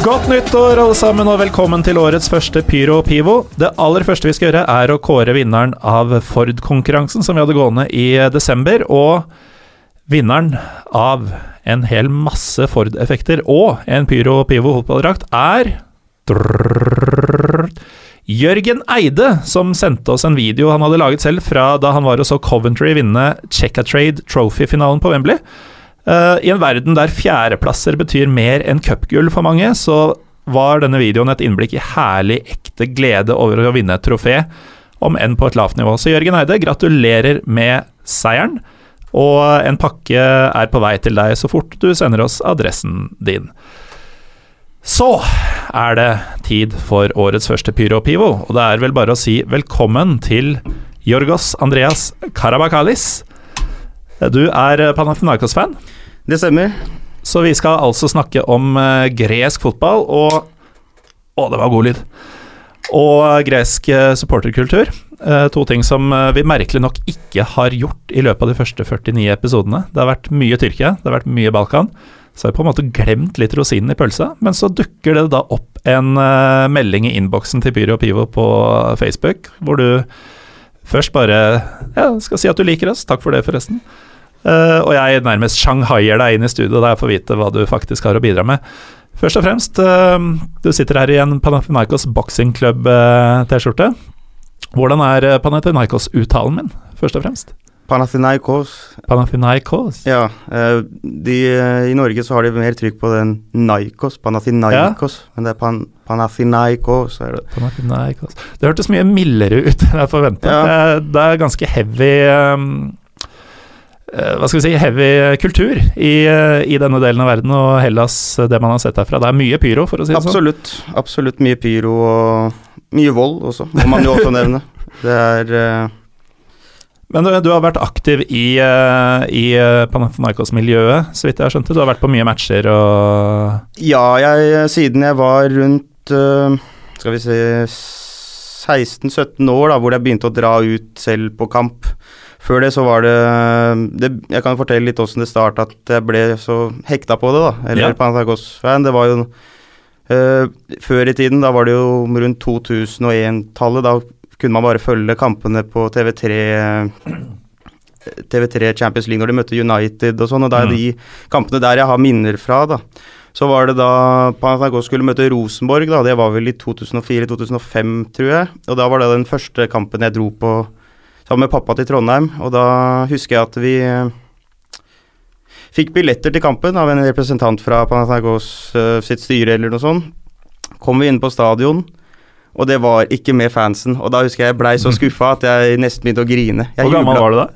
Godt nyttår, alle sammen, og velkommen til årets første Pyro Pivo. Det aller første vi skal gjøre, er å kåre vinneren av Ford-konkurransen som vi hadde gående i desember. Og vinneren av en hel masse Ford-effekter og en Pyro Pivo fotballdrakt er Jørgen Eide, som sendte oss en video han hadde laget selv fra da han var og så Coventry vinne Checkatrade Trophy-finalen på Wembley. Eh, I en verden der fjerdeplasser betyr mer enn cupgull for mange, så var denne videoen et innblikk i herlig, ekte glede over å vinne et trofé, om enn på et lavt nivå. Så Jørgen Eide, gratulerer med seieren, og en pakke er på vei til deg så fort du sender oss adressen din. Så er det tid for årets første Pyro Pivo, og det er vel bare å si velkommen til Jorgos Andreas Karabakalis. Du er Panathinaikos-fan. Det stemmer. Så vi skal altså snakke om eh, gresk fotball og Å, det var god lyd. Og gresk eh, supporterkultur. Eh, to ting som eh, vi merkelig nok ikke har gjort i løpet av de første 49 episodene. Det har vært mye Tyrkia, det har vært mye Balkan. Så har vi på en måte glemt litt rosinen i pølsa, men så dukker det da opp en eh, melding i innboksen til Pyro og Pivo på Facebook, hvor du først bare ja, skal si at du liker oss. Takk for det, forresten. Eh, og jeg nærmest shanghaier deg inn i studio der jeg får vite hva du faktisk har å bidra med. Først og fremst, uh, du sitter her i en Panathinaikos Boxing Club-T-skjorte. Hvordan er eh, Panathinaikos-uttalen min, først og fremst? Panathinaikos. Panathinaikos? Ja, eh, de, eh, i Norge så har de mer trykk på den Naikos, Panathinaikos. Men det er pan, Panathinaikos. Er det. Panathinaikos. Det hørtes mye mildere ut enn jeg forventa. Ja. Det er ganske heavy um, eh, Hva skal vi si Heavy kultur i, eh, i denne delen av verden, og Hellas, eh, det man har sett herfra. Det er mye pyro, for å si det sånn. Absolutt. Absolutt mye pyro og mye vold også, må man jo også nevne. Det er uh... Men du, du har vært aktiv i, uh, i eh, Panathinaikos-miljøet, så vidt jeg har skjønt det. Du har vært på mye matcher og Ja, jeg, siden jeg var rundt uh, Skal vi si 16-17 år, da, hvor jeg begynte å dra ut selv på kamp. Før det så var det, det Jeg kan fortelle litt åssen det starta, at jeg ble så hekta på det, da. Eller Ja. Panathagos-fan. Det var jo uh, Før i tiden, da var det jo rundt 2001-tallet. Da kunne man bare følge kampene på TV3 TV3 Champions League når de møtte United og sånn, og det er Mm. de kampene der jeg har minner fra, da. Så var det da Panathagos skulle møte Rosenborg, da. Det var vel i 2004-2005, tror jeg. Og da var det den første kampen jeg dro på sammen med pappa til Trondheim. Og da husker jeg at vi eh, fikk billetter til kampen av en representant fra Panathagos eh, sitt styre eller noe sånt. Kom vi inn på stadion, og det var ikke med fansen. Og da husker jeg jeg blei så skuffa at jeg nesten begynte å grine. Jeg Hvor gammel var du da?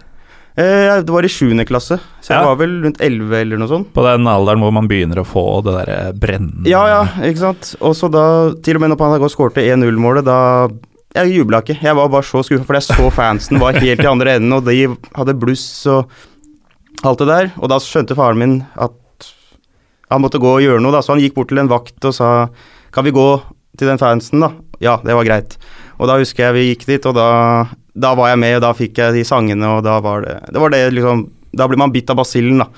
Eh, det var i sjuende klasse, så jeg Ja. var vel rundt elleve eller noe sånt. På den alderen hvor man begynner å få det derre brennende Ja, ja, ikke sant. Og så da, til og med når Panagos skårte 1-0-målet, da Jeg jubla ikke. Jeg var bare så skuffa, for jeg så fansen var helt i andre enden, og de hadde bluss og alt det der. Og da skjønte faren min at han måtte gå og gjøre noe, da, så han gikk bort til en vakt og sa Kan vi gå til den fansen, da? Ja, det var greit. Og da husker jeg vi gikk dit, og da, da var jeg med, og da fikk jeg de sangene, og da var det Det var det liksom Da blir man bitt av basillen, da.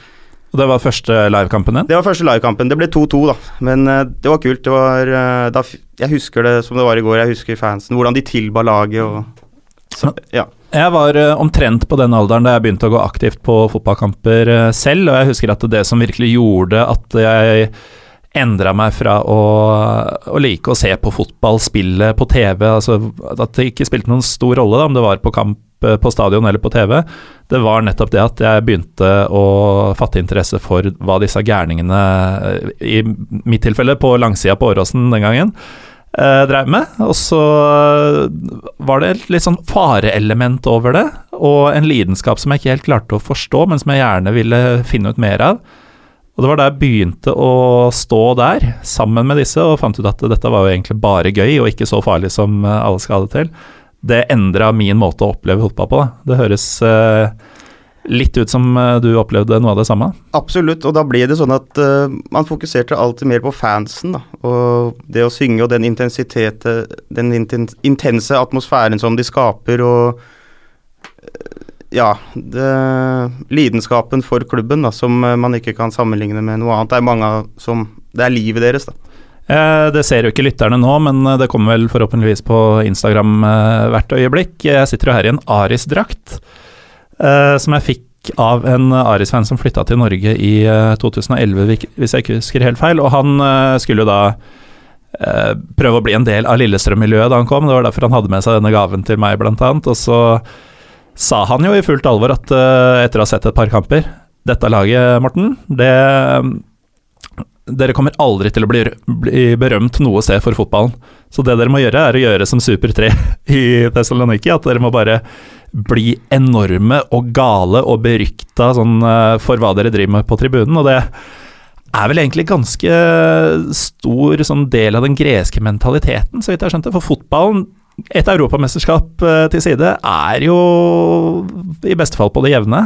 Og det var første livekampen din? Det var første livekampen. Det ble 2-2, da. Men uh, det var kult. Det var uh, da, Jeg husker det som det var i går. Jeg husker fansen. Hvordan de tilba laget og så, Ja. Jeg var uh, omtrent på den alderen da jeg begynte å gå aktivt på fotballkamper selv, og jeg husker at det som virkelig gjorde at jeg endra meg fra å, å like å se på fotball, spille på TV, altså at det ikke spilte noen stor rolle da, om det var på kamp eh, på stadion eller på TV, det var nettopp det at jeg begynte å fatte interesse for hva disse gærningene, eh, i mitt tilfelle på langsida på Åråsen den gangen, eh, drev med. Og så var det et litt sånn fareelement over det, og en lidenskap som jeg ikke helt klarte å forstå, men som jeg gjerne ville finne ut mer av. Og det var da jeg begynte å stå der sammen med disse og fant ut at dette var jo egentlig bare gøy og ikke så farlig som alle skal ha det til. Det endra min måte å oppleve fotball på. Da. Det høres eh, litt ut som eh, du opplevde noe av det samme? Absolutt, og da ble det sånn at uh, man fokuserte alltid mer på fansen. da, Og det å synge og den intensiteten, den intense atmosfæren som de skaper og ja, det, lidenskapen for klubben da, som eh, man ikke kan sammenligne med noe annet. Det er mange som Det er livet deres, da. Eh, det ser jo ikke lytterne nå, men eh, det kommer vel forhåpentligvis på Instagram eh, hvert øyeblikk. Jeg sitter jo her i en Aris-drakt, som jeg fikk av en Aris-fan som flytta til Norge i 2011, eh, hvis jeg ikke husker helt feil. Og han skulle jo da prøve å bli en del av Lillestrøm-miljøet da han kom. Det var derfor han hadde med seg denne gaven til meg, blant annet. Og så sa han jo i fullt alvor at etter å ha sett et par kamper Dette laget, Morten, det Dere kommer aldri til å bli, bli, berømt noe sted for fotballen. Så det dere må gjøre, er å gjøre som Super 3 i Thessaloniki. At dere må bare bli enorme og gale og berykta sånn, uh, for hva dere driver med på tribunen. Og det er vel egentlig ganske stor sånn, del av den greske mentaliteten, så vidt jeg skjønte. For fotballen et europamesterskap eh, til side er jo i beste fall på det jevne.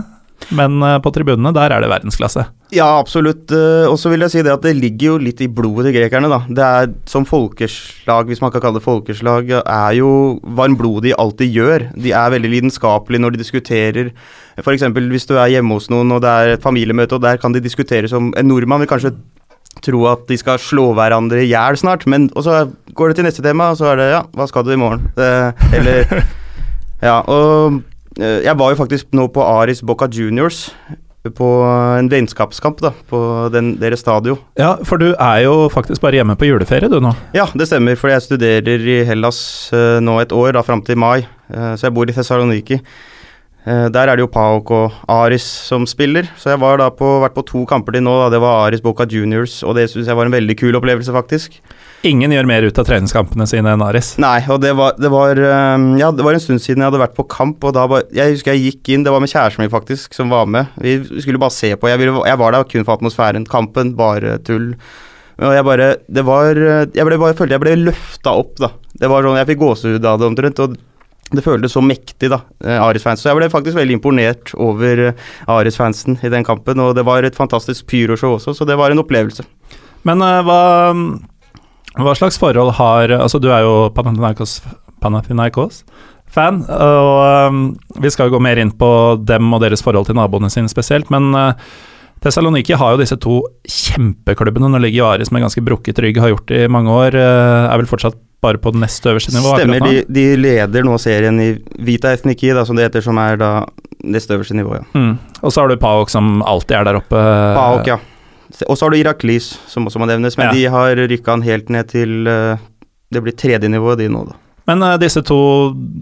Men eh, på tribunene, der er det verdensklasse. Ja, absolutt. Eh, og så vil jeg si det at det ligger jo litt i blodet til grekerne, da. Det er som folkeslag, hvis man kan kalle det folkeslag, er jo varmblodig alt de gjør. De er veldig lidenskapelige når de diskuterer. F.eks. hvis du er hjemme hos noen og det er et familiemøte, og der kan de diskutere som En nordmann vil kanskje tro at de skal slå hverandre i hjel snart. Men og så går det til neste tema, og så er det ja, hva skal du i morgen? Det, eller Ja, og eh, jeg var jo faktisk nå på Aris Boca Juniors. På en vennskapskamp da, på den, deres stadion. Ja, for du er jo faktisk bare hjemme på juleferie du nå? Ja, det stemmer, for jeg studerer i Hellas uh, nå et år, da fram til mai. Uh, så jeg bor i Thessaloniki. Eh, der er det jo Paok og Aris som spiller, så jeg på, vært på to kamper til nå. Da. Det var Aris Boca Juniors, og det syns jeg var en veldig kul opplevelse, faktisk. Ingen gjør mer ut av treningskampene sine enn Aris? Nei, og det var, det var, ehm, ja, det var en stund siden jeg hadde vært på kamp, og da var, Jeg husker jeg gikk inn, det var med kjæresten min faktisk, som var med. Vi skulle bare se på. Jeg, ville, jeg var der kun for atmosfæren. Kampen, bare tull. Og jeg bare Det var Jeg ble bare følte jeg ble løfta opp, da. Det var sånn, Jeg fikk gåsehud av det omtrent. og det føltes så mektig, da, eh, Aris-fans. Så jeg ble faktisk veldig imponert over eh, Aris-fansen i den kampen. Og det var et fantastisk pyroshow også, så det var en opplevelse. Men uh, hva, hva, slags forhold har Altså, du er jo Panathinaikos, Panathinaikos fan, og um, vi skal jo gå mer inn på dem og deres forhold til naboene sine spesielt, men uh, Thessaloniki har jo disse to kjempeklubbene. Nå ligger jo Aris med ganske brukket rygg, har gjort det i mange år. Uh, er vel fortsatt bare på det nest øverste nivået? Stemmer, de, de, leder nå serien i Vita Ethniki, da, som det heter, som er da nest øverste nivået. Ja. Mm. Og så har du Paok, som alltid er der oppe. Paok, ja. Og så har du Iraklis, som også må nevnes, men ja. de har rykka han helt ned til uh, Det blir tredje nivået, de nå, da. Men uh, disse to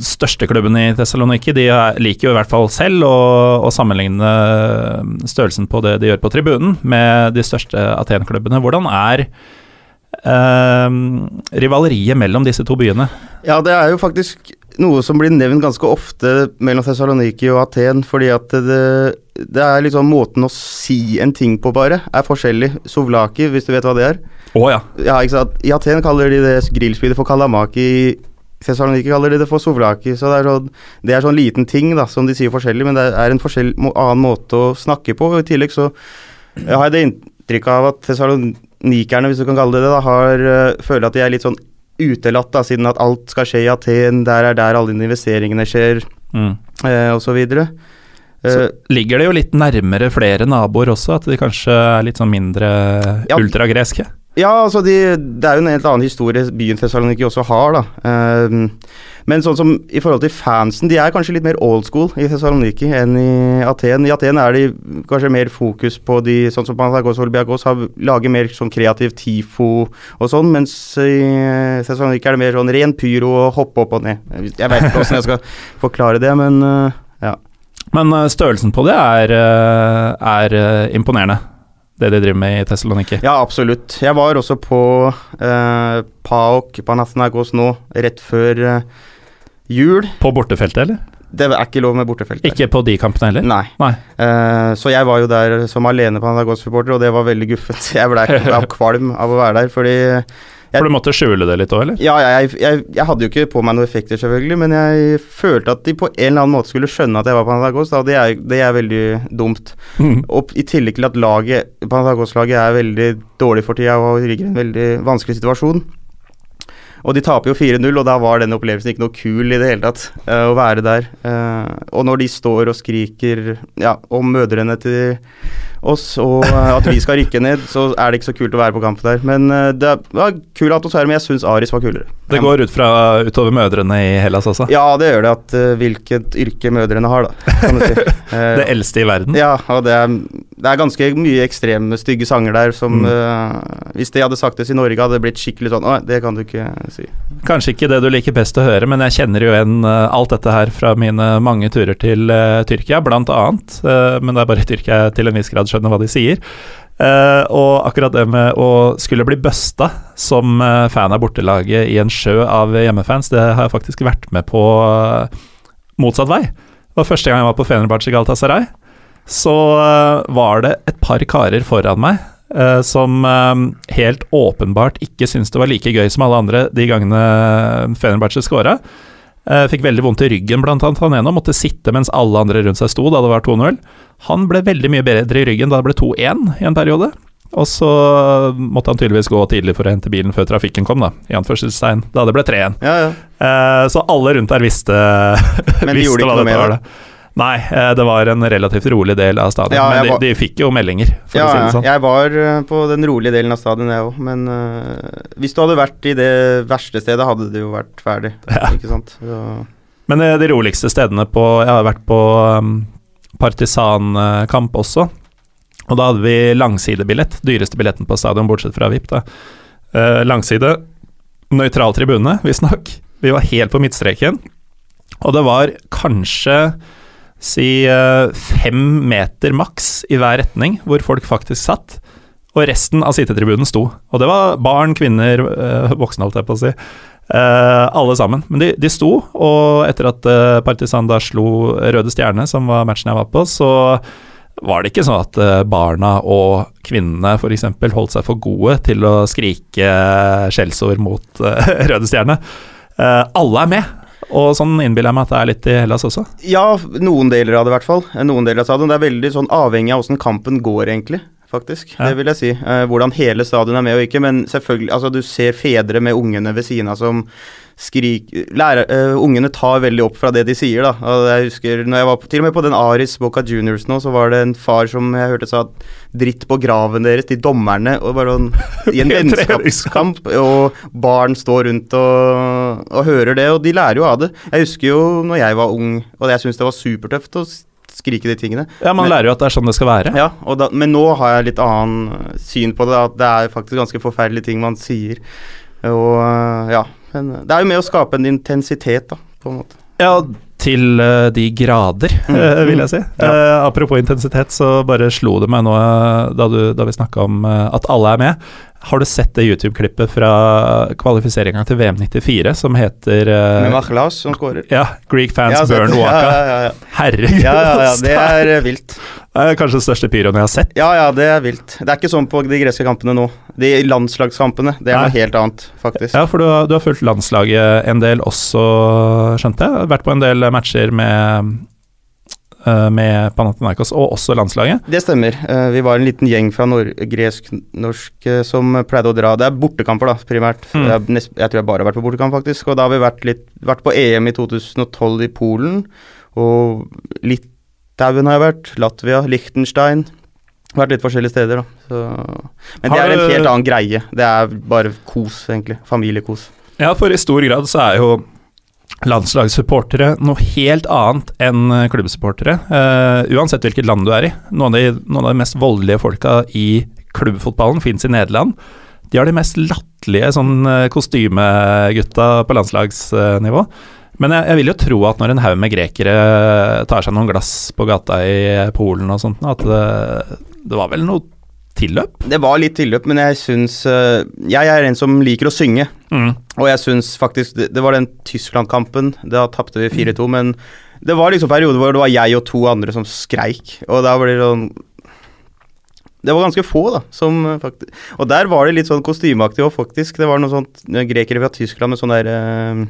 største klubbene i Thessaloniki de liker jo i hvert fall selv å, å, sammenligne størrelsen på det de gjør på tribunen, med de største Aten-klubbene. Hvordan er eh, rivaleriet mellom disse to byene? Ja, det er jo faktisk noe som blir nevnt ganske ofte mellom Thessaloniki og Aten, fordi at det, det er liksom måten å si en ting på, bare, er forskjellig. Sovlaki, hvis du vet hva det er. Oh, ja. ja ikke sant? I Aten kaller de det grillspydet for kalamaki. Thessaloniki kaller de det for sovlaki. Så det er, sånn, det er sånn liten ting da, som de sier forskjellig, men det er en forskjell, annen måte å snakke på. I tillegg så jeg har jeg det inntrykk av at Thessaloniki nikerne, hvis du kan kalle det det, da, har, uh, føler at de er litt sånn utelatt, da, siden at alt skal skje i Aten, der er der alle investeringene skjer, mm. uh, osv. Så eh, ligger det jo litt nærmere flere naboer også, at de kanskje er litt sånn mindre ja, ultragreske? Ja, altså de, det er jo en helt annen historie byen Thessaloniki også har, da. Ehm, men sånn som i forhold til fansen, de er kanskje litt mer old school i Thessaloniki enn i Aten. I Aten er de kanskje mer fokus på de, sånn som og Olbiagos har lager mer sånn kreativ tifo og sånn, mens i Thessaloniki er det mer sånn ren pyro og hoppe opp og ned. Jeg vet ikke hvordan jeg skal forklare det, men eh, ja. Men eh, størrelsen på det er, eh, er imponerende, det de driver med i Thessaloniki. Ja, absolutt. Jeg var også på eh, PAOK, Panathinaikos nå, rett før eh, jul. På bortefeltet, eller? Det er ikke lov med bortefelt. Ikke på de kampene heller? Nei. Nei. Eh, så jeg var jo der som alene Panathinaikos-supporter, og det var veldig guffent. Jeg ble kvalm av å være der, fordi For du måtte skjule det litt òg, eller? Ja, jeg, jeg, jeg hadde jo ikke på meg noen effekter, selvfølgelig, men jeg følte at de på en eller annen måte skulle skjønne at jeg var Panathinaikos, da. Det er, det er veldig dumt. Mm. Og i tillegg til at laget, Panathinaikos-laget er veldig dårlig for tida og ligger i en veldig vanskelig situasjon. Og de taper jo 4-0, og da var den opplevelsen ikke noe kul i det hele tatt, Uh, å være der. Uh, og når de står og skriker ja, om mødrene til oss, og eh, at vi skal rykke ned, så er det ikke så kult å være på kamp der. Men eh, det var kul atmosfære, men jeg syns Aris var kulere. Det går ut fra utover mødrene i Hellas også? Ja, det gjør det. At eh, hvilket yrke mødrene har, da, kan du si. Det eldste i verden? ja, og det er, det er ganske mye ekstreme, stygge sanger der som Mm. uh, Hvis de hadde sagt det i Norge, hadde det blitt skikkelig sånn Nei, det kan du ikke si. Kanskje ikke det du liker best å høre, men jeg kjenner jo igjen alt dette her fra mine mange turer til Tyrkia, blant annet. Men det er bare Tyrkia til en viss grad skjønner hva de sier. Uh, og akkurat det med å skulle bli busta som uh, fan av bortelaget i en sjø av hjemmefans, det har jeg faktisk vært med på uh, motsatt vei. Det var første gang jeg var på Fenerbahçe Galatasaray. Så var det et par karer foran meg som helt åpenbart ikke syntes det var like gøy som alle andre de gangene Fenerbahçe scora. Eh, fikk veldig vondt i ryggen, blant annet han ene, og måtte sitte mens alle andre rundt seg sto da det var 2-0. Han ble veldig mye bedre i ryggen da det ble 2-1 i en periode. Og så måtte han tydeligvis gå tidlig for å hente bilen før trafikken kom, da, i anførselstegn, da det ble 3-1. Ja, ja. Eh, så alle rundt der visste, Men de visste gjorde ikke noe med det? Nei, eh, det var en relativt rolig del av stadion, Ja, men var- de, de fikk jo meldinger, for ja, å si det sånn. Jeg var eh, på den rolige delen av stadion, jeg òg. Men uh, hvis du hadde vært i det verste stedet, hadde det jo vært ferdig. Ja. Ikke sant? Så, Men de roligste stedene på Jeg har vært på um, partisankamp også. Og da hadde vi langsidebillett. Dyreste billetten på stadion, bortsett fra VIP. da. Uh, langside. Nøytral tribune, visstnok. Vi var helt på midtstreken. Og det var kanskje si eh, fem meter maks i hver retning hvor folk faktisk satt. Og resten av sittetribunen sto. Og det var barn, kvinner, eh, voksne, holdt jeg på å si. Eh, alle sammen. Men de, de sto, og etter at Partisan da slo Røde Stjerne, som var matchen jeg var på, så var det ikke sånn at barna og kvinnene f.eks. holdt seg for gode til å skrike skjellsord mot Røde Stjerne. Alle er med, og sånn innbiller jeg meg at det er litt i Hellas også. ja, noen deler av det i hvert fall. Noen deler av stadion. Det er veldig sånn avhengig av åssen kampen går, egentlig. Faktisk, Ja. det vil jeg si. Eh, hvordan hele stadion er med og ikke, men selvfølgelig Altså, du ser fedre med ungene ved siden av som skriker lærer, uh, Ungene tar veldig opp fra det de sier, da. Og jeg husker når jeg var på, til og med på den Aris Boca Juniors nå, så var det en far som jeg hørte sa dritt på graven deres til dommerne, og bare sånn I en vennskapskamp, og barn står rundt og, og hører det, og de lærer jo av det. Jeg husker jo når jeg var ung, og jeg syntes det var supertøft å skrike de tingene. Ja, man Men- lærer jo at det er sånn det skal være. Ja, og da, men nå har jeg litt annen syn på det, at det er faktisk ganske forferdelige ting man sier. Og ja, men det er jo med å skape en intensitet, da, på en måte. Ja, til uh, de grader, eh, vil jeg si. Ja. Eh, apropos intensitet, så bare slo det meg nå eh, da, du, da vi snakka om eh, at alle er med. Har du sett det YouTube-klippet fra kvalifiseringa til VM 94 som heter uh, Med Machlas som skårer? Ja, Greek fans burn Waka. ja, ja, ja. Herregud, ja, ja, ja, det er øh, vilt. det er kanskje den største pyroen jeg har sett. Ja, ja, det er vilt. Det er ikke sånn på de greske kampene nå. De landslagskampene, det er Nei. noe helt annet, faktisk. Ja, for du har, du har fulgt landslaget en del også, skjønte jeg. Vært på en del matcher med, eh, med Panathinaikos og også landslaget. Det stemmer. Eh, vi var en liten gjeng fra nor gresk-norsk eh, som pleide å dra. Det er bortekamper, da, primært. Mm. Jeg, jeg tror jeg bare har vært på bortekamp, faktisk. Og da har vi vært, litt, vært på EM i 2012 i Polen. Og Litauen har jeg vært. Latvia, Liechtenstein. Vært litt forskjellige steder, da. Så. Men det er en helt annen greie. Det er bare kos, egentlig. Familiekos. Ja, for i stor grad så er jo landslagssupportere noe helt annet enn eh, klubbsupportere. Uh, uansett hvilket land du er i. Noen av de, noen av de mest voldelige folka i klubbfotballen fins i Nederland. De har de mest latterlige sånn eh, kostymegutta på landslagsnivå. Men jeg, jeg vil jo tro at når en haug med grekere tar seg noen glass på gata i Polen og sånt, at det, det var vel noe tilløp? Det var litt tilløp, men jeg syns eh, Jeg er en som liker å synge. Mm. Og jeg syns faktisk Det, det var den Tyskland-kampen. Da tapte vi 4-2, men det var liksom perioder hvor det var jeg og to andre som skreik, og da blir det sånn Det var ganske få, da, som eh, faktisk Og der var det litt sånn kostymeaktig òg, faktisk. Det var noen sånt eh, grekere fra Tyskland med sånn der eh,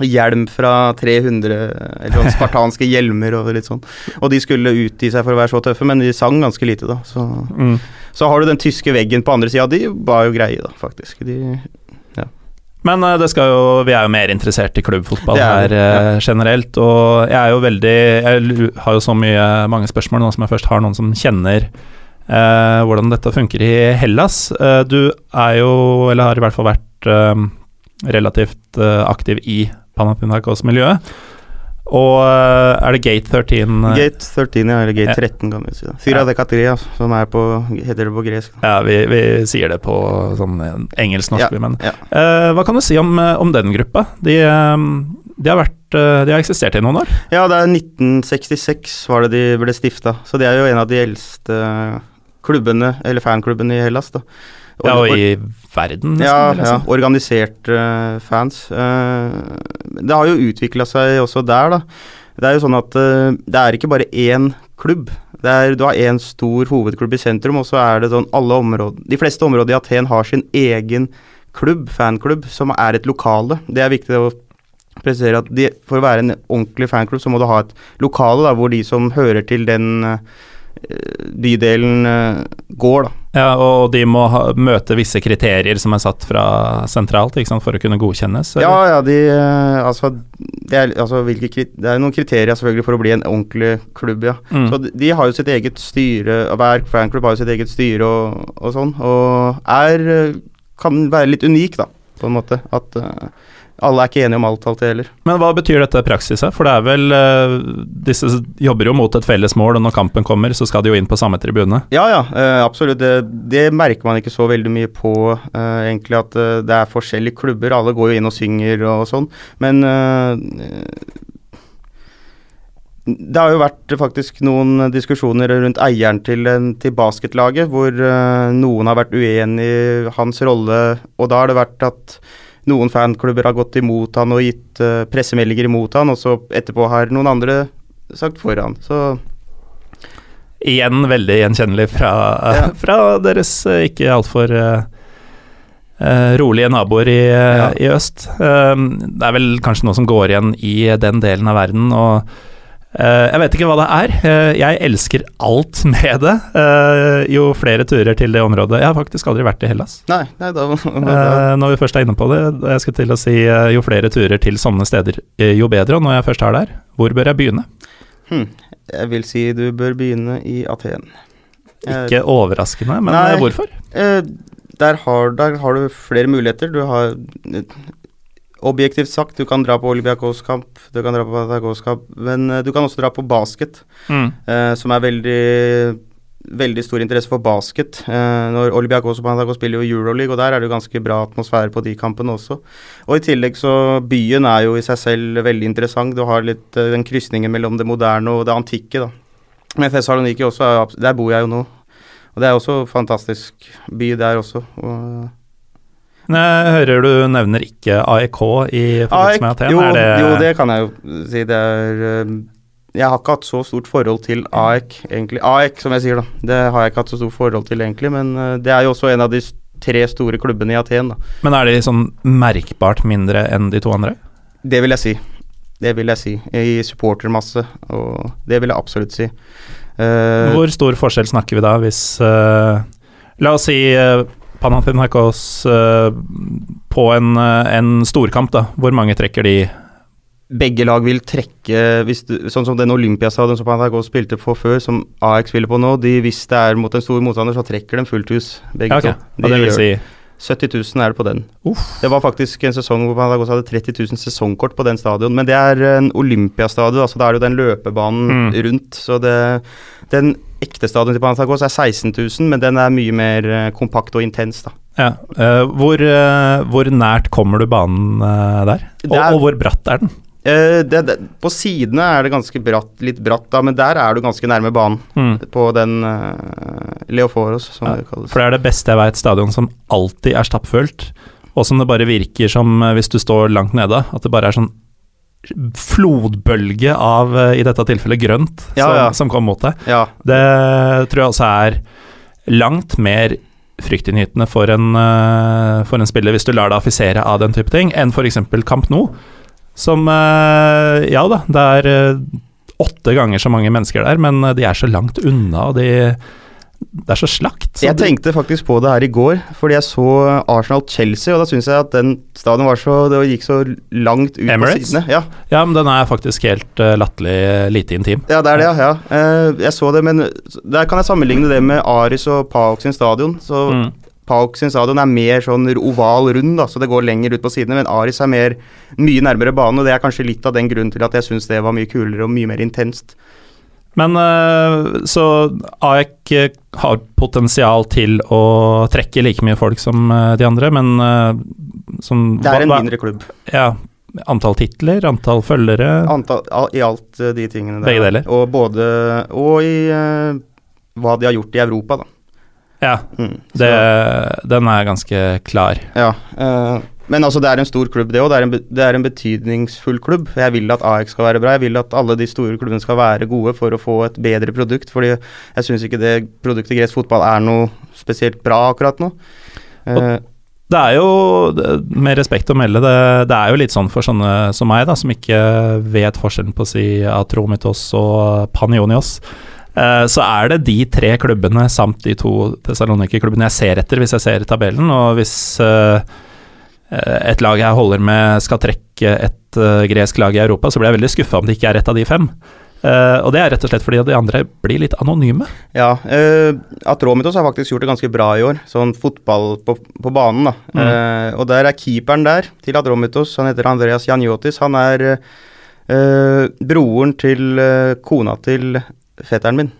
Hjelm fra 300 Eller sånn spartanske hjelmer og litt sånn. Og de skulle utgi seg for å være så tøffe, men de sang ganske lite, da. Så, Mm. Så har du den tyske veggen på andre sida. De var jo greie, da, faktisk. De Men eh, det skal jo, vi er jo mer interessert i klubbfotball Det det, her ja. eh, generelt. Og jeg er jo veldig Jeg har jo så mye, mange spørsmål nå som jeg først har noen som kjenner eh, hvordan dette funker i Hellas. Eh, du er jo, eller har i hvert fall vært eh, relativt aktiv i Panathinaikos-miljøet. Og eh, er det Gate 13 eh, Gate 13, ja, eller Gate 13, kan vi si. Fyra de Catria, som er på Heter det på gresk? Ja, vi, vi sier det på sånn eh, engelsk-norsk, Ja, men ja. Uh, Hva kan du si om, om den gruppa? De, de har vært De har eksistert i noen år. Ja, det er 1966 var det de ble stifta, så det er jo en av de eldste klubbene, eller fanklubbene i Hellas, da. Ja, og i verden, nesten. Ja, ja organiserte eh, fans. Eh, det har jo utvikla seg også der, da. Det er jo sånn at eh, det er ikke bare én klubb. Det er, du har én stor hovedklubb i sentrum, og så er det sånn alle områder De fleste områder i Aten har sin egen klubb, fanklubb, som er et lokale. Det er viktig å presisere at de, for å være en ordentlig fanklubb, så må du ha et lokale da, hvor de som hører til den eh, bydelen, går, da. Ja, og de må ha, møte visse kriterier som er satt fra sentralt sant, for å kunne godkjennes? eller? Ja, ja, de eh, Altså, det er, altså hvilke, det er noen kriterier selvfølgelig for å bli en ordentlig klubb, ja. Mm. Så de, de har jo sitt eget styre, hver fanklubb har jo sitt eget styre og, og sånn, og er eh, Kan være litt unik, da, på en måte. At eh, alle er ikke enige om alt alltid heller. Men hva betyr dette i praksis? For det er vel uh, Disse jobber jo mot et felles mål, og når kampen kommer, så skal de jo inn på samme tribune. Ja, ja, uh, absolutt. Det, det merker man ikke så veldig mye på, uh, egentlig, at det er forskjellige klubber. Alle går jo inn og synger og, sånn, men det har jo vært faktisk noen diskusjoner rundt eieren til, til basketlaget, hvor noen har vært uenig i hans rolle, og da har det vært at noen fanklubber har gått imot han og gitt uh, pressemeldinger imot han, og så etterpå har noen andre sagt for han. Så Igjen veldig gjenkjennelig fra, Ja. fra deres eh, ikke altfor uh, rolige naboer i, eh, Ja. i øst. Eh, det er vel kanskje noe som går igjen i den delen av verden, og eh, jeg vet ikke hva det er. Eh, jeg elsker alt med det. Eh, jo flere turer til det området Jeg har faktisk aldri vært i Hellas. nei, nei da, Eh, når vi først er inne på det, jeg skal til å si eh, jo flere turer til sånne steder, eh, jo bedre. Og når jeg først er der, hvor bør jeg begynne? hm, Jeg vil si du bør begynne i Aten. Eh, Ikke overraskende, men Nei. eh, hvorfor? Eh, der, har, der har du flere muligheter. Du har eh, Objektivt sagt, du kan dra på Olympiakos-kamp, du kan dra på Patagos-kamp, men eh, du kan også dra på basket, eh, som er veldig Veldig stor interesse for basket. Eh, når Olympiakos og Panathinaikos spiller jo Euroleague, og der er det jo ganske bra atmosfære på de kampene også. Og i tillegg så Byen er jo i seg selv veldig interessant. Du har litt eh, den krysningen mellom det moderne og det antikke, da. Men Thessaloniki også, er der bor jeg jo nå. Og det er også fantastisk by der også. Og Jeg hører du nevner ikke AEK i forbindelse med Aten. jo, er det, jo, det kan jeg jo si. Det er eh, Jeg har ikke hatt så stort forhold til AEK, egentlig. AEK, som jeg sier, da. Det har jeg ikke hatt så stort forhold til, egentlig. Men eh, det er jo også en av de tre store klubbene i Aten, da. Men er de sånn merkbart mindre enn de to andre? Det vil jeg si. Det vil jeg si. I supportermasse, og det vil jeg absolutt si. Uh, Hvor stor forskjell snakker vi da, hvis uh, La oss si uh, Panathinaikos eh, på en, eh, en storkamp, da. Hvor mange trekker de begge lag vil trekke hvis du, Sånn som den Olympiastadion som Panathinaikos spilte på før, som AX spiller på nå, de, hvis det er mot en stor motstander, så trekker de fullt hus, begge okay. ok. to. Og det vil si 70 000 er det på den. Uff. Det var faktisk en sesong hvor Panathinaikos hadde 30 000 sesongkort på den stadion, men det er en Olympiastadion, altså da er det jo den løpebanen Mm. rundt. Så det, den ekte stadion til Panathinaikos er 16 000, men den er mye mer eh, kompakt og intens, da. Ja. eh, hvor, eh, hvor nært kommer du banen der? Og, er- og hvor bratt er den? Det, det, på sidene er det ganske bratt, litt bratt, da, men der er du ganske nærme banen. Mm. På den Leoforos, som Ja, det kalles. For det er det beste jeg veit, stadion som alltid er stappfullt, og som det bare virker som hvis du står langt nede, at det bare er sånn flodbølge av, eh, i dette tilfellet, grønt Ja, som, ja. som kom mot deg. Ja, Det tror jeg også er langt mer fryktinngytende for en, eh, for en spiller, hvis du lar deg affisere av den type ting, enn f.eks. Camp Nou, som eh, Ja da, det er åtte ganger så mange mennesker der, men de er så langt unna, og de Det er så slakt. Så Jeg de- tenkte faktisk på det her i går, fordi jeg så Arsenal-Chelsea, og da syns jeg at den stadion var så Det gikk så langt ut Emirates? på sidene. Ja, Ja, men den er faktisk helt uh, latterlig lite intim. ja, det er det, ja. ja. Uh, jeg så det, men der kan jeg sammenligne det med Aris og Paok sin stadion. Så Mm. Paok sin stadion er mer sånn oval rund, da, så det går lenger ut på sidene. Men Aris er mer, mye nærmere banen, og det er kanskje litt av den grunnen til at jeg syns det var mye kulere og mye mer intenst. Men eh, så AEK eh, har potensial til å trekke like mye folk som eh, de andre, men som Det er en hva- mindre klubb. Ja, antall titler, antall følgere Antall, I alt de tingene der. Begge deler. Og både Og i uh, hva de har gjort i Europa, da. Ja, Mm, det, den er ganske klar. Ja, eh, men altså det er en stor klubb det òg. Det, en det er en betydningsfull klubb. Jeg vil at AX skal være bra. Jeg vil at alle de store klubbene skal være gode for å få et bedre produkt. Fordi jeg syns ikke det produktet gresk fotball er noe spesielt bra akkurat nå. Og Det er jo, med respekt å melde, det, det er jo litt sånn for sånne som meg, da, som ikke vet forskjellen på å si Atromitos og Panionios. eh, Så er det de tre klubbene samt de to Thessaloniki-klubbene jeg ser etter hvis jeg ser tabellen. Og hvis eh, et lag jeg holder med skal trekke et eh, gresk lag i Europa, så blir jeg veldig skuffa om det ikke er et av de fem. Uh, og det er rett og slett fordi de andre blir litt anonyme. ja, uh, Atromitos har faktisk gjort det ganske bra i år, sånn fotball på, på banen. da. Eh, og der er keeperen der til Atromitos, han heter Andreas Janjotis. Han er uh, broren til eh, kona til fetteren min.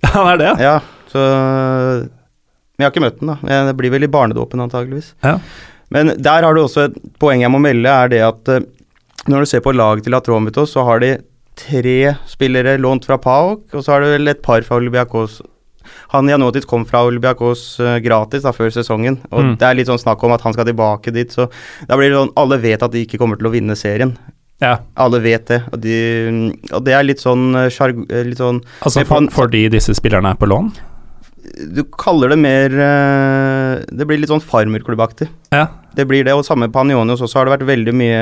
Det er det, ja. Ja, så jeg har ikke møtt den, da. Det blir vel i barnedåpen, antageligvis. Ja. Men der har du også et poeng jeg må melde, er det at eh, når du ser på laget til Atromitos, så har de tre spillere lånt fra PAOK, og så har du vel et par fra Olympiakos. Han Janotis kom fra Olympiakos eh, gratis da, før sesongen, og Mm. det er litt sånn snakk om at han skal tilbake dit, så da blir det sånn Alle vet at de ikke kommer til å vinne serien. ja. Alle vet det, og, de, og det er litt sånn eh, Litt sånn Altså for, fordi disse spillerne er på lån? Du kaller det mer eh, Det blir litt sånn farmerklubbaktig. Ja. Det blir det, og samme Panionios også har det vært veldig mye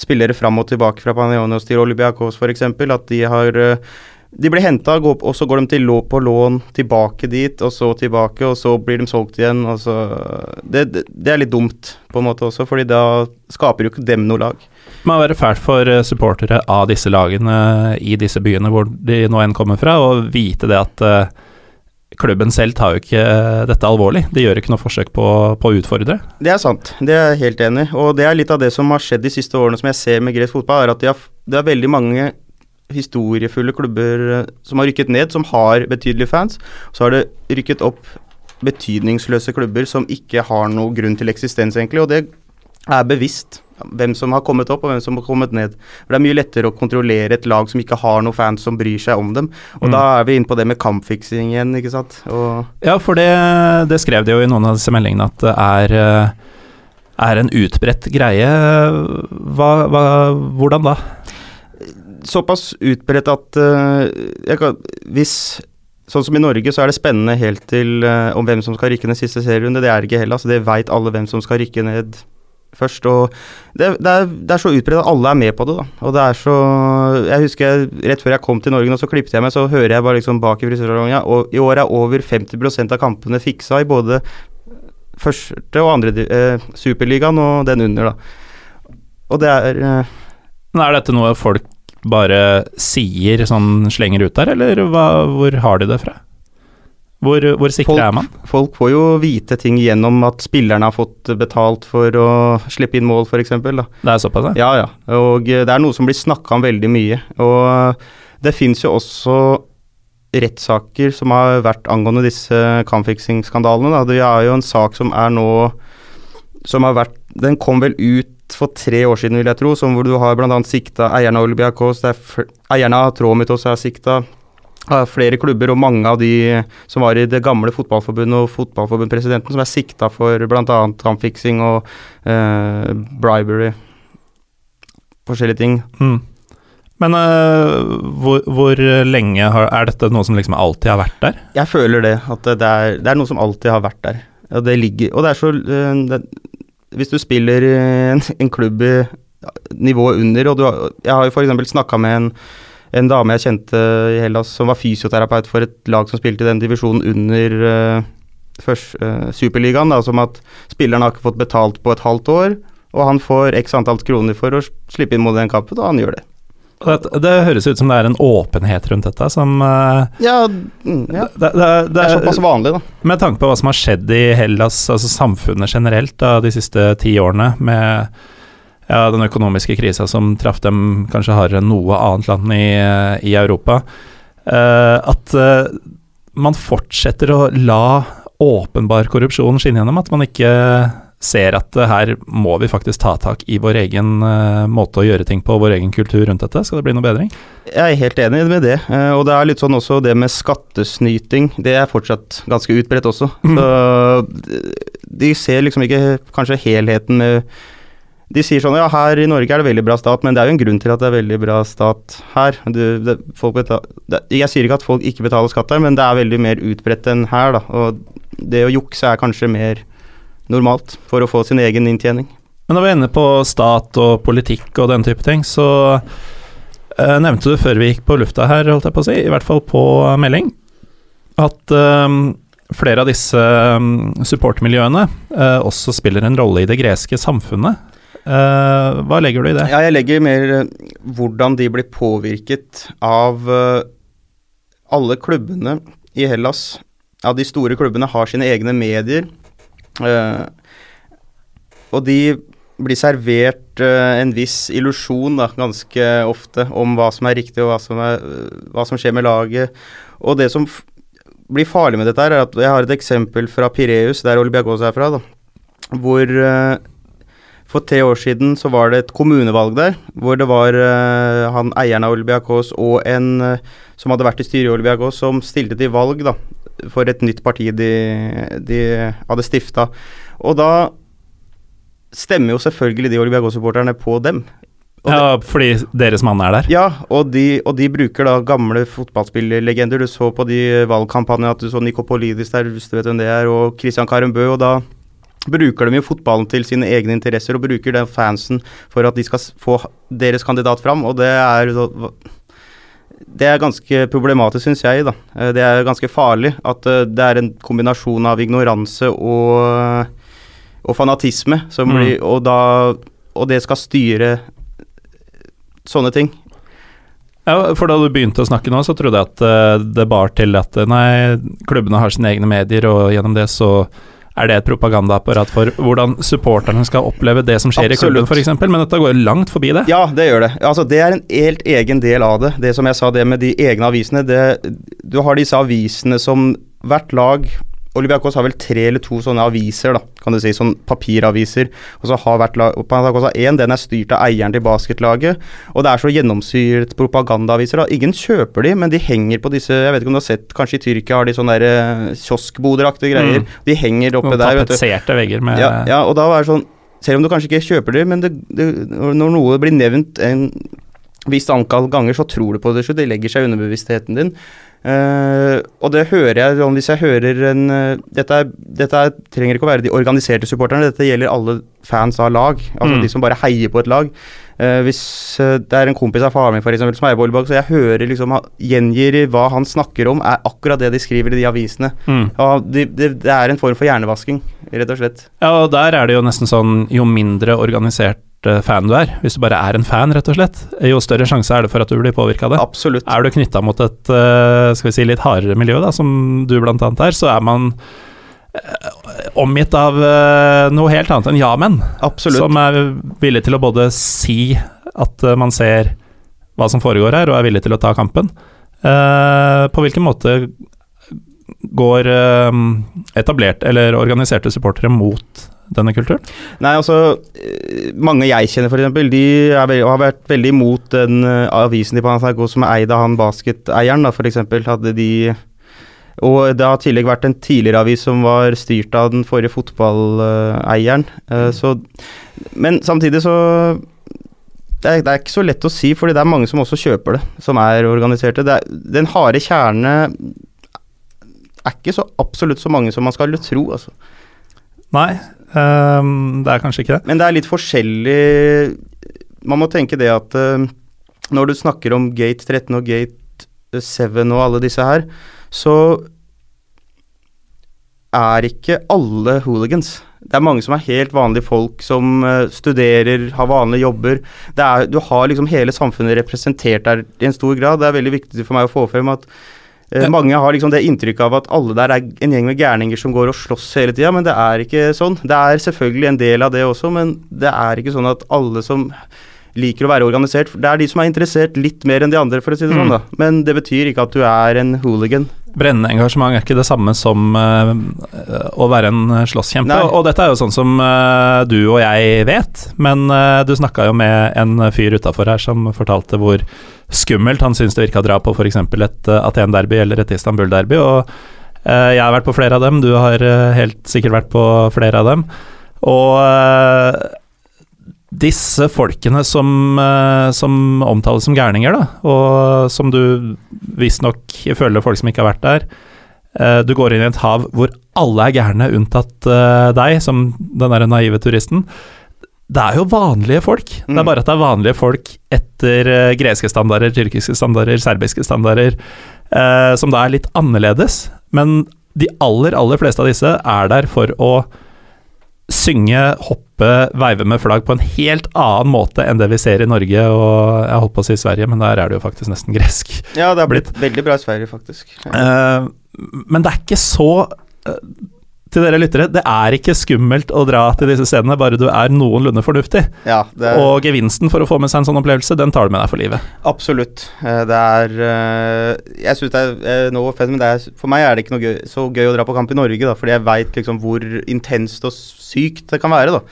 spillere fram og tilbake fra Panionios til Olympiakos f.eks. At de har eh, De blir henta, og så går de til lå, på lån tilbake dit, og så tilbake, og så blir de solgt igjen. Og så, det, det, det er litt dumt på en måte også, fordi da skaper jo ikke dem noe lag. Det må være fælt for eh, supportere av disse lagene i disse byene hvor de nå enn kommer fra, å vite det at klubben selv tar jo ikke eh, dette alvorlig. De gjør ikke noe forsøk på, på å utfordre. Det er sant, det er jeg helt enig. Og det er litt av det som har skjedd de siste årene som jeg ser med gresk fotball, er at de har, det er veldig mange historiefulle klubber eh, som har rykket ned, som har betydelige fans. Så har det rykket opp betydningsløse klubber som ikke har noe grunn til eksistens, egentlig. Og det er bevisst hvem som har kommet opp og hvem som har kommet ned. For Det er mye lettere å kontrollere et lag som ikke har noen fans som bryr seg om dem. Og Mm. da er vi inne på det med kampfiksing igjen, ikke sant. Og Ja, for det, det skrev de jo i noen av disse meldingene at det er, eh, er en utbredt greie. Hva, hva, hvordan da? såpass utbredt at uh, kan, hvis Sånn som i Norge, så er det spennende helt til uh, om hvem som skal rykke ned siste serierunde. Det er ikke heller. Altså, det veit alle hvem som skal rykke ned først. Og det, det, er, det er så utbredt at alle er med på det, da. Og det er så Jeg husker rett før jeg kom til Norge nå, så klippet jeg meg, så hører jeg bare liksom bak i frisørsalongen Og i år er over 50% av kampene fiksa i både første og andre eh, Superligaen og den under, da. Og det er eh, Men er dette noe folk bare sier, sånn slenger ut der, eller hva, hvor har de det fra? Hvor, hvor sikre Folk- er man? Folk får jo vite ting gjennom at spillerne har fått betalt for å slippe inn mål, f.eks. Det er såpass, ja? Ja, ja. Og eh, det er noe som blir snakka om veldig mye. Og eh, det fins jo også rettssaker som har vært angående disse kampfiksingsskandalene. da. Det er jo en sak som er nå Som har vært Den kom vel ut for tre år siden, vil jeg tro, som hvor du har bl.a. sikta eierne av Olympiakos, er eierne av Tromitos er sikta. Av flere klubber og mange av de som var i det gamle fotballforbundet og fotballforbundpresidenten, som er sikta for bl.a. kampfiksing og eh, bribery. Forskjellige ting. Mm. Men uh, hvor, hvor lenge har, er dette noe som liksom alltid har vært der? Jeg føler det, at det er, det er noe som alltid har vært der. Og det ligger Og det er så uh, det, Hvis du spiller en, en klubb i nivået under, og du har Jeg har jo f.eks. snakka med en, en dame jeg kjente i Hellas som var fysioterapeut for et lag som spilte i den divisjonen under uh, først, eh, Superligaen, da, som at spilleren har ikke fått betalt på et halvt år, og han får x antall kroner for å slippe inn mot den kampen, og han gjør det. Det, det høres ut som det er en åpenhet rundt dette som øh, Ja, mm, ja. det, det, Det er såpass vanlig, da. Med tanke på hva som har skjedd i Hellas, altså samfunnet generelt, da, de siste ti årene, med ja, den økonomiske krisa som traff dem kanskje hardere enn noe annet land i, i Europa, Uh, at uh, man fortsetter å la åpenbar korrupsjon skinne gjennom, at man ikke ser at uh, her må vi faktisk ta tak i vår egen måte å gjøre ting på, vår egen kultur rundt dette. Skal det bli noe bedring? Jeg er helt enig med det. Og det er litt sånn også det med skattesnyting. Det er fortsatt ganske utbredt også. Så de- de ser liksom ikke kanskje helheten med De sier sånn ja, her i Norge er det veldig bra stat, men det er jo en grunn til at det er veldig bra stat her. Du, det, betal, det, jeg sier ikke at folk ikke betaler skatt her, men det er veldig mer utbredt enn her, da. Og det å jukse er kanskje mer normalt for å få sin egen inntjening. Men når vi er inne på stat og politikk og den type ting, så eh, nevnte du før vi gikk på lufta her, holdt jeg på å si, i hvert fall på melding, at eh, flere av disse um, supportmiljøene eh, også spiller en rolle i det greske samfunnet. Eh, hva legger du i det? Ja, jeg legger mer eh, hvordan de blir påvirket av eh, alle klubbene i Hellas. Ja, de store klubbene har sine egne medier. og de blir servert en viss illusjon ganske ofte om hva som er riktig og hva som, er, hva som skjer med laget. Og det som blir farlig med dette, her er at jeg har et eksempel fra Pireus, der Olbiagos er fra, da, hvor eh, for tre år siden så var det et kommunevalg der, hvor det var uh, han eieren av Olbiakos og en uh, som hadde vært i styret i Olbiakos, som stilte til valg da, for et nytt parti de, de hadde stifta. Og da stemmer jo selvfølgelig de Olbiakos-supporterne på dem. Og det- Ja, fordi deres mann er der. ja, og de, og de bruker da gamle fotballspillerlegender. Du så på de valgkampanjene at du så Nikopolidis der, hvis du vet hvem det er, og Christian Karembø, og da bruker de jo fotballen til sine egne interesser, og bruker den fansen for at de skal få deres kandidat fram, og det er det er ganske problematisk, syns jeg. da. Eh, Det er ganske farlig at eh, det er en kombinasjon av ignoranse og, og fanatisme, som Mm. blir, og, da, og det skal styre sånne ting. Ja, for da du begynte å snakke nå, så trodde jeg at eh, det bar til at eh, nei, klubbene har sine egne medier, og gjennom det så er det et propagandaapparat for hvordan supporterne skal oppleve det som skjer Absolutt. i klubben, f.eks. Men dette går jo langt forbi det. Ja, det gjør det. Altså, det er en helt egen del av det. Det som jeg sa, det med de egne avisene. Det, du har disse avisene som hvert lag Olympiakos har vel tre eller to sånne aviser, da, kan du si, sånn papiraviser. Og så har hvert lag Panathinaikos har én, den er styrt av eieren til basketlaget. Og det er så gjennomsyret propagandaaviser. da. Ingen kjøper de, men de henger på disse Jeg vet ikke om du har sett, kanskje i Tyrkia har de sånne der, eh, kioskboderaktige greier. Mm. De henger oppe Noen der. vet du. tapetserte vegger med Ja, ja, og da er det sånn Selv om du kanskje ikke kjøper det, men det, det, når noe blir nevnt en visst antall ganger, så tror du på det, så det legger seg i underbevisstheten din. Eh, og det hører jeg hvis jeg hører en uh, dette, er, dette er, trenger ikke å være de organiserte supporterne, dette gjelder alle fans av lag. Altså Mm. de som bare heier på et lag. Eh, hvis eh, det er en kompis av faren min for eksempel, som er volleyball, så jeg hører liksom gjengir hva han snakker om, er akkurat det de skriver i de avisene. Mm. Ja, det det, det er en form for hjernevasking, rett og slett. Ja, og der er det jo nesten sånn jo mindre organisert eh, fan du er, hvis du bare er en fan, rett og slett, jo større sjanse er det for at du blir påvirka av det. Absolutt. Er du knytta mot et skal vi si, litt hardere miljø, da, som du blant annet er, så er man omgitt av eh, noe helt annet enn ja-menn. Som er villig til å både si at eh, man ser hva som foregår her, og er villig til å ta kampen. Eh, på hvilken måte går eh, etablert eller organiserte supportere mot denne kulturen? Nei, altså eh, Mange jeg kjenner, f.eks., de er, ve- har vært veldig imot den eh, avisen de på som er eid av han basketeieren, f.eks. Hadde de Og det har i tillegg vært en tidligere avis som var styrt av den forrige fotballeieren. eh, så Men samtidig så det er, det er ikke så lett å si, fordi det er mange som også kjøper det, som er organiserte. Det er, den harde kjerne er ikke så absolutt så mange som man skal tro, altså. Nei, um, det er kanskje ikke det. Men det er litt forskjellig Man må tenke det at uh, når du snakker om gate 13 og gate 7 og alle disse her, så er ikke alle hooligans. Det er mange som er helt vanlige folk som eh, studerer, har vanlige jobber. Det er, du har liksom hele samfunnet representert der i en stor grad. Det er veldig viktig for meg å få frem at eh, mange har liksom det inntrykket av at alle der er en gjeng med gærninger som går og slåss hele tida, men det er ikke sånn. Det er selvfølgelig en del av det også, men det er ikke sånn at alle som liker å være organisert Det er de som er interessert litt mer enn de andre, for å si det sånn, da. Men det betyr ikke at du er en hooligan. Brennende engasjement er ikke det samme som uh, å være en slåsskjempe. Og, Og dette er jo sånn som uh, du og jeg vet, men uh, du snakka jo med en fyr utafor her som fortalte hvor skummelt han syns det virka å dra på f.eks. et Aten-derby eller et Istanbul-derby. Og eh, jeg har vært på flere av dem, du har eh, helt sikkert vært på flere av dem. Og eh, disse folkene som, eh, som omtales som gærninger, da, og som du visstnok føler folk som ikke har vært der eh, Du går inn i et hav hvor alle er gærne, unntatt eh, deg, som den der naive turisten. Det er jo vanlige folk. Det Mm. er bare at det er vanlige folk etter greske standarder, tyrkiske standarder, serbiske standarder, som da er litt annerledes. Men de aller, aller fleste av disse er der for å synge, hoppe, veive med flagg på en helt annen måte enn det vi ser i Norge og jeg holdt på å si Sverige, men der er det jo faktisk nesten gresk. Ja, det har blitt veldig bra i Sverige, faktisk. Eh, men det er ikke så eh, Til dere lyttere, det er ikke skummelt å dra til disse stedene, bare du er noenlunde fornuftig. Ja, det er Og gevinsten for å få med seg en sånn opplevelse, den tar du med deg for livet. absolutt. Eh, Det er eh, Jeg syns det er noe fett, men det er, for meg er det ikke noe gøy, så gøy å dra på kamp i Norge, da, fordi jeg veit liksom hvor intenst og sykt det kan være, da.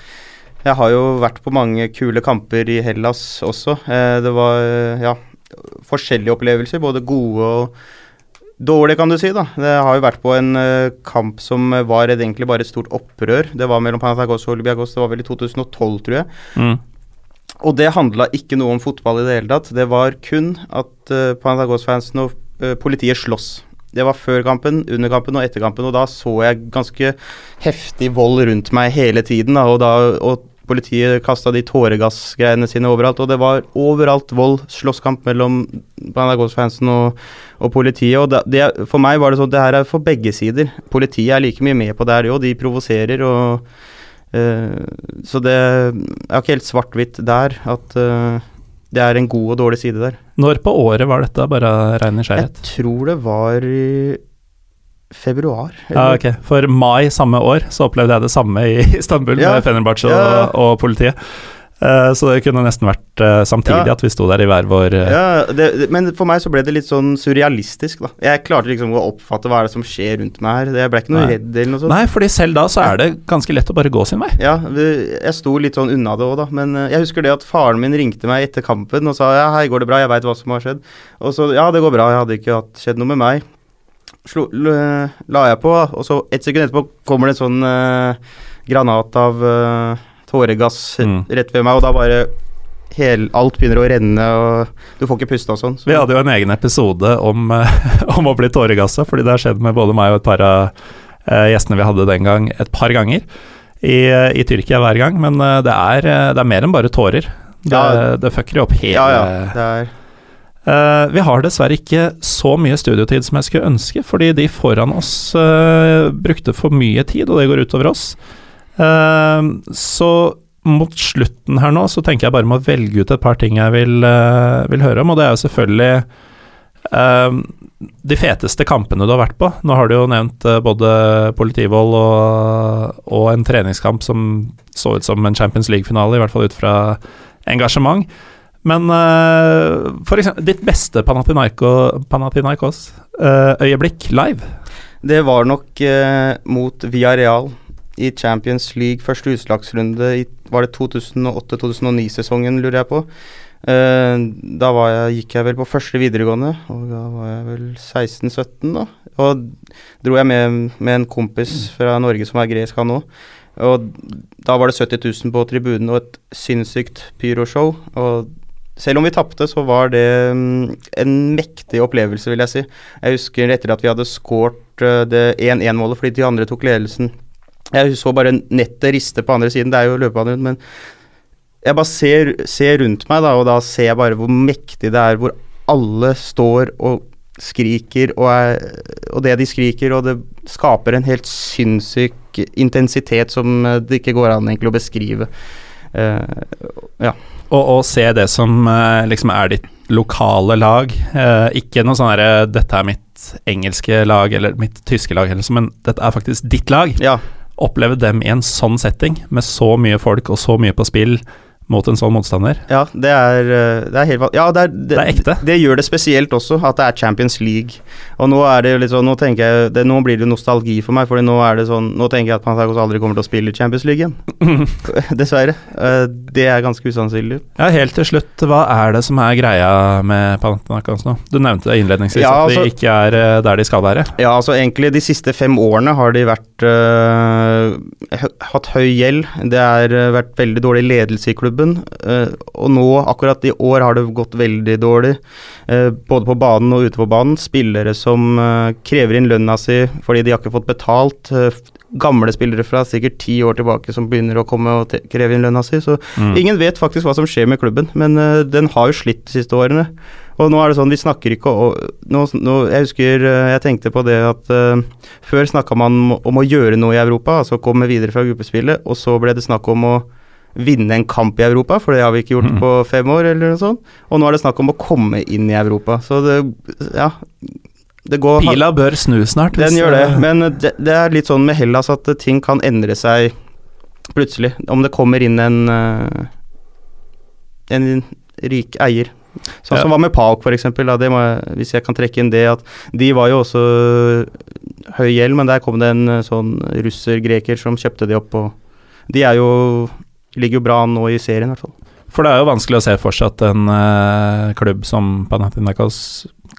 Jeg har jo vært på mange kule kamper i Hellas også. Eh, Det var eh, ja, forskjellige opplevelser, både gode og dårlige, kan du si. da. Det har jo vært på en uh, kamp som var egentlig bare et stort opprør. Det var mellom Panathinaikos og Olympiakos, det var vel i 2012, tror jeg. Mm. Og det handla ikke noe om fotball i det hele tatt. Det var kun at uh, Panathinaikos-fansen og uh, politiet slåss. Det var før kampen, under kampen og etter kampen, og da så jeg ganske heftig vold rundt meg hele tiden. Da, og, da, og politiet kasta de tåregassgreiene sine overalt, og det var overalt vold, slåsskamp mellom Banagos-fansen og, og politiet. Og det, det, for meg var det sånn at det her er for begge sider. Politiet er like mye med på det her, jo. De provoserer og uh, så det er ikke helt svart-hvitt der, at uh, det er en god og dårlig side der. Når på året var dette, bare rein Jeg tror det var i februar. Ja, ok. For mai samme år så opplevde jeg det samme i Istanbul Ja. med Fenerbahçe og, Ja. og politiet. Eh, så det kunne nesten vært eh, samtidig Ja. at vi sto der i hver vår eh, Ja, det, det, men for meg så ble det litt sånn surrealistisk, da. Jeg klarte liksom å oppfatte hva er det som skjer rundt meg her. Jeg ble ikke noe Nei. redd eller noe sånt. Nei, fordi selv da så er det ganske lett å bare gå sin vei. Ja, jeg sto litt sånn unna det òg, da. Men jeg husker det at faren min ringte meg etter kampen og sa ja, hei, går det bra, jeg veit hva som har skjedd. Og så ja, det går bra, jeg hadde ikke hatt skjedd noe med meg. Slo, la jeg på, og så et sekund etterpå kommer det en sånn uh, granat av uh, tåregass Mm. rett ved meg, og da bare hel, Alt begynner å renne, og du får ikke puste og sånn. Så, Vi hadde jo en egen episode om, eh, om å bli tåregassa, fordi det har skjedd med både meg og et par av gjestene vi hadde den gang, et par ganger. I, i Tyrkia hver gang, men det er, det er mer enn bare tårer. Det, Ja. det fucker jo opp hele Ja, ja. Det er Eh, vi har dessverre ikke så mye studiotid som jeg skulle ønske, fordi de foran oss uh, brukte for mye tid, og det går utover oss. Uh, så mot slutten her nå, så tenker jeg bare med å velge ut et par ting jeg vil, vil høre om, og det er jo selvfølgelig de feteste kampene du har vært på. Nå har du jo nevnt både politivold og, og en treningskamp som så ut som en Champions League-finale, i hvert fall ut fra engasjement. Men uh, for eksempel ditt beste Panathinaiko, Panathinaikos-øyeblikk live? Det var nok uh, mot Villarreal i Champions League første utslagsrunde i Var det 2008-2009-sesongen, lurer jeg på. Eh, da jeg, gikk jeg vel på første videregående, og da var jeg vel 16-17 da. Og dro jeg med, med en kompis fra Norge som er gresk, han òg. Og da var det 70 000 på tribunen og et sinnssykt pyroshow. Og selv om vi tapte, så var det mm, en mektig opplevelse, vil jeg si. Jeg husker etter at vi hadde skåret eh, det 1-1-målet fordi de andre tok ledelsen. Jeg så bare nettet riste på andre siden, det er jo løpebanen, men jeg bare ser, ser rundt meg, da, og da ser jeg bare hvor mektig det er, hvor alle står og skriker, og, er, og det de skriker, og det skaper en helt sinnssyk intensitet som eh, det ikke går an egentlig å beskrive. Eh, ja. Og, og se det som eh, liksom er ditt lokale lag. Eh, ikke noe sånn herre 'dette er mitt engelske lag' eller 'mitt tyske lag', eller, men dette er faktisk ditt lag. ja. Oppleve dem i en sånn setting, med så mye folk og så mye på spill mot en sånn motstander. Ja, det er, eh, det er helt Ja, det er, det, Det er ekte. Det gjør det spesielt også, at det er Champions League. Og nå er det litt sånn Nå tenker jeg det, Nå blir det nostalgi for meg, Fordi nå er det sånn Nå tenker jeg at Panathinaikos aldri kommer til å spille Champions League igjen. Dessverre. Eh, Det er ganske usannsynlig. Ja, Helt til slutt, hva er det som er greia med Panathinaikos nå? Du nevnte det innledningsvis, Ja, at altså- de ikke er eh, der de skal være. Ja, altså egentlig de siste fem årene har de vært øh, hatt høy gjeld. Det har vært veldig dårlig ledelse i klubben. Øh, og nå, akkurat i år, har det gått veldig dårlig. øh, både på banen og ute på banen. Spillere som øh, krever inn lønna si fordi de har ikke fått betalt. gamle spillere fra sikkert ti år tilbake som begynner å komme og kreve inn lønna si. Så Mm. ingen vet faktisk hva som skjer med klubben, men den har jo slitt de siste årene. Og nå er det sånn, vi snakker ikke og, nå, nå, Jeg husker jeg tenkte på det at uh, før snakka man om, om å gjøre noe i Europa, altså komme videre fra gruppespillet, og så ble det snakk om å vinne en kamp i Europa, for det har vi ikke gjort mm. på fem år, eller noe sånt. Og nå er det snakk om å komme inn i Europa. Så det Ja. Det går Pila bør snu snart. den gjør det, eh, men det, det er litt sånn med Hellas at ting kan endre seg plutselig. Om det kommer inn en eh, en rik eier. Sånn Ja. som var med Pauk, f.eks. Hvis jeg kan trekke inn det at de var jo også høy gjeld, men der kom det en eh, sånn russer-greker som kjøpte de opp, og de er jo ligger jo bra an nå i serien, i hvert fall. For det er jo vanskelig å se for seg at en uh, klubb som Panathinaikos,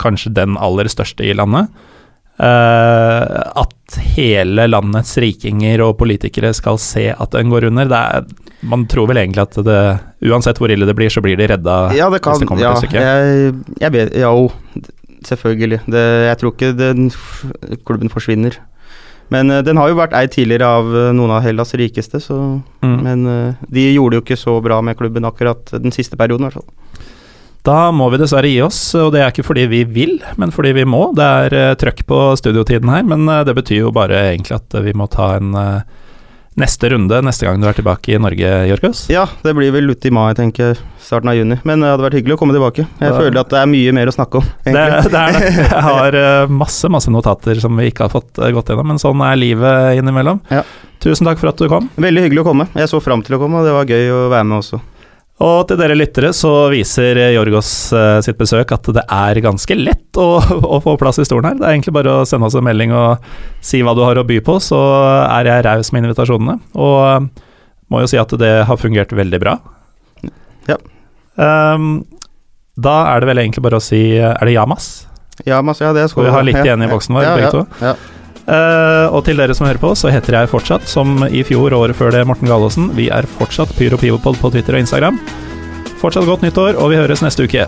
kanskje den aller største i landet, uh, at hele landets rikinger og politikere skal se at den går under. Det er, man tror vel egentlig at det, uansett hvor ille det blir, så blir de redda Ja, det kan hvis det kommer ja, til stykket. jeg, jeg vet Ja, jo, selvfølgelig. Det, jeg tror ikke den klubben forsvinner. Men eh, den har jo vært eid tidligere av eh, noen av Hellas rikeste, så Mm. Men eh, de gjorde jo ikke så bra med klubben akkurat den siste perioden, i hvert fall. Da må vi dessverre gi oss, og det er ikke fordi vi vil, men fordi vi må. Det er trøkk på studiotiden her, men det betyr jo bare egentlig at vi må ta en neste runde neste gang du er tilbake i Norge, Jorgos. Ja, det blir vel ute i mai, tenker jeg. Starten av juni. Men det hadde vært hyggelig å komme tilbake. Jeg Ja. føler at det er mye mer å snakke om, Det, egentlig. det er det. Jeg har eh, masse, masse notater som vi ikke har fått eh, gått gjennom, men sånn er livet innimellom. Ja. Tusen takk for at du kom. Veldig hyggelig å komme. Jeg så fram til å komme, og det var gøy å være med også. Og til dere lyttere så viser Jorgos eh, sitt besøk at det er ganske lett å, å få plass i stolen her. Det er egentlig bare å sende oss en melding og si hva du har å by på, så er jeg raus med invitasjonene. Og eh, må jo si at det har fungert veldig bra. Ja. Um, da er det vel egentlig bare å si eh, Er det Yamas? Yamas, ja, det skal vi har litt igjen i boksen vår, ja, begge ja, to. Ja. Eh, og til dere som hører på, så heter jeg fortsatt, som i fjor og året før det, Morten Gallaasen. Vi er fortsatt Pyro Pivopod på Twitter og Instagram. Fortsatt godt nyttår, og vi høres neste uke.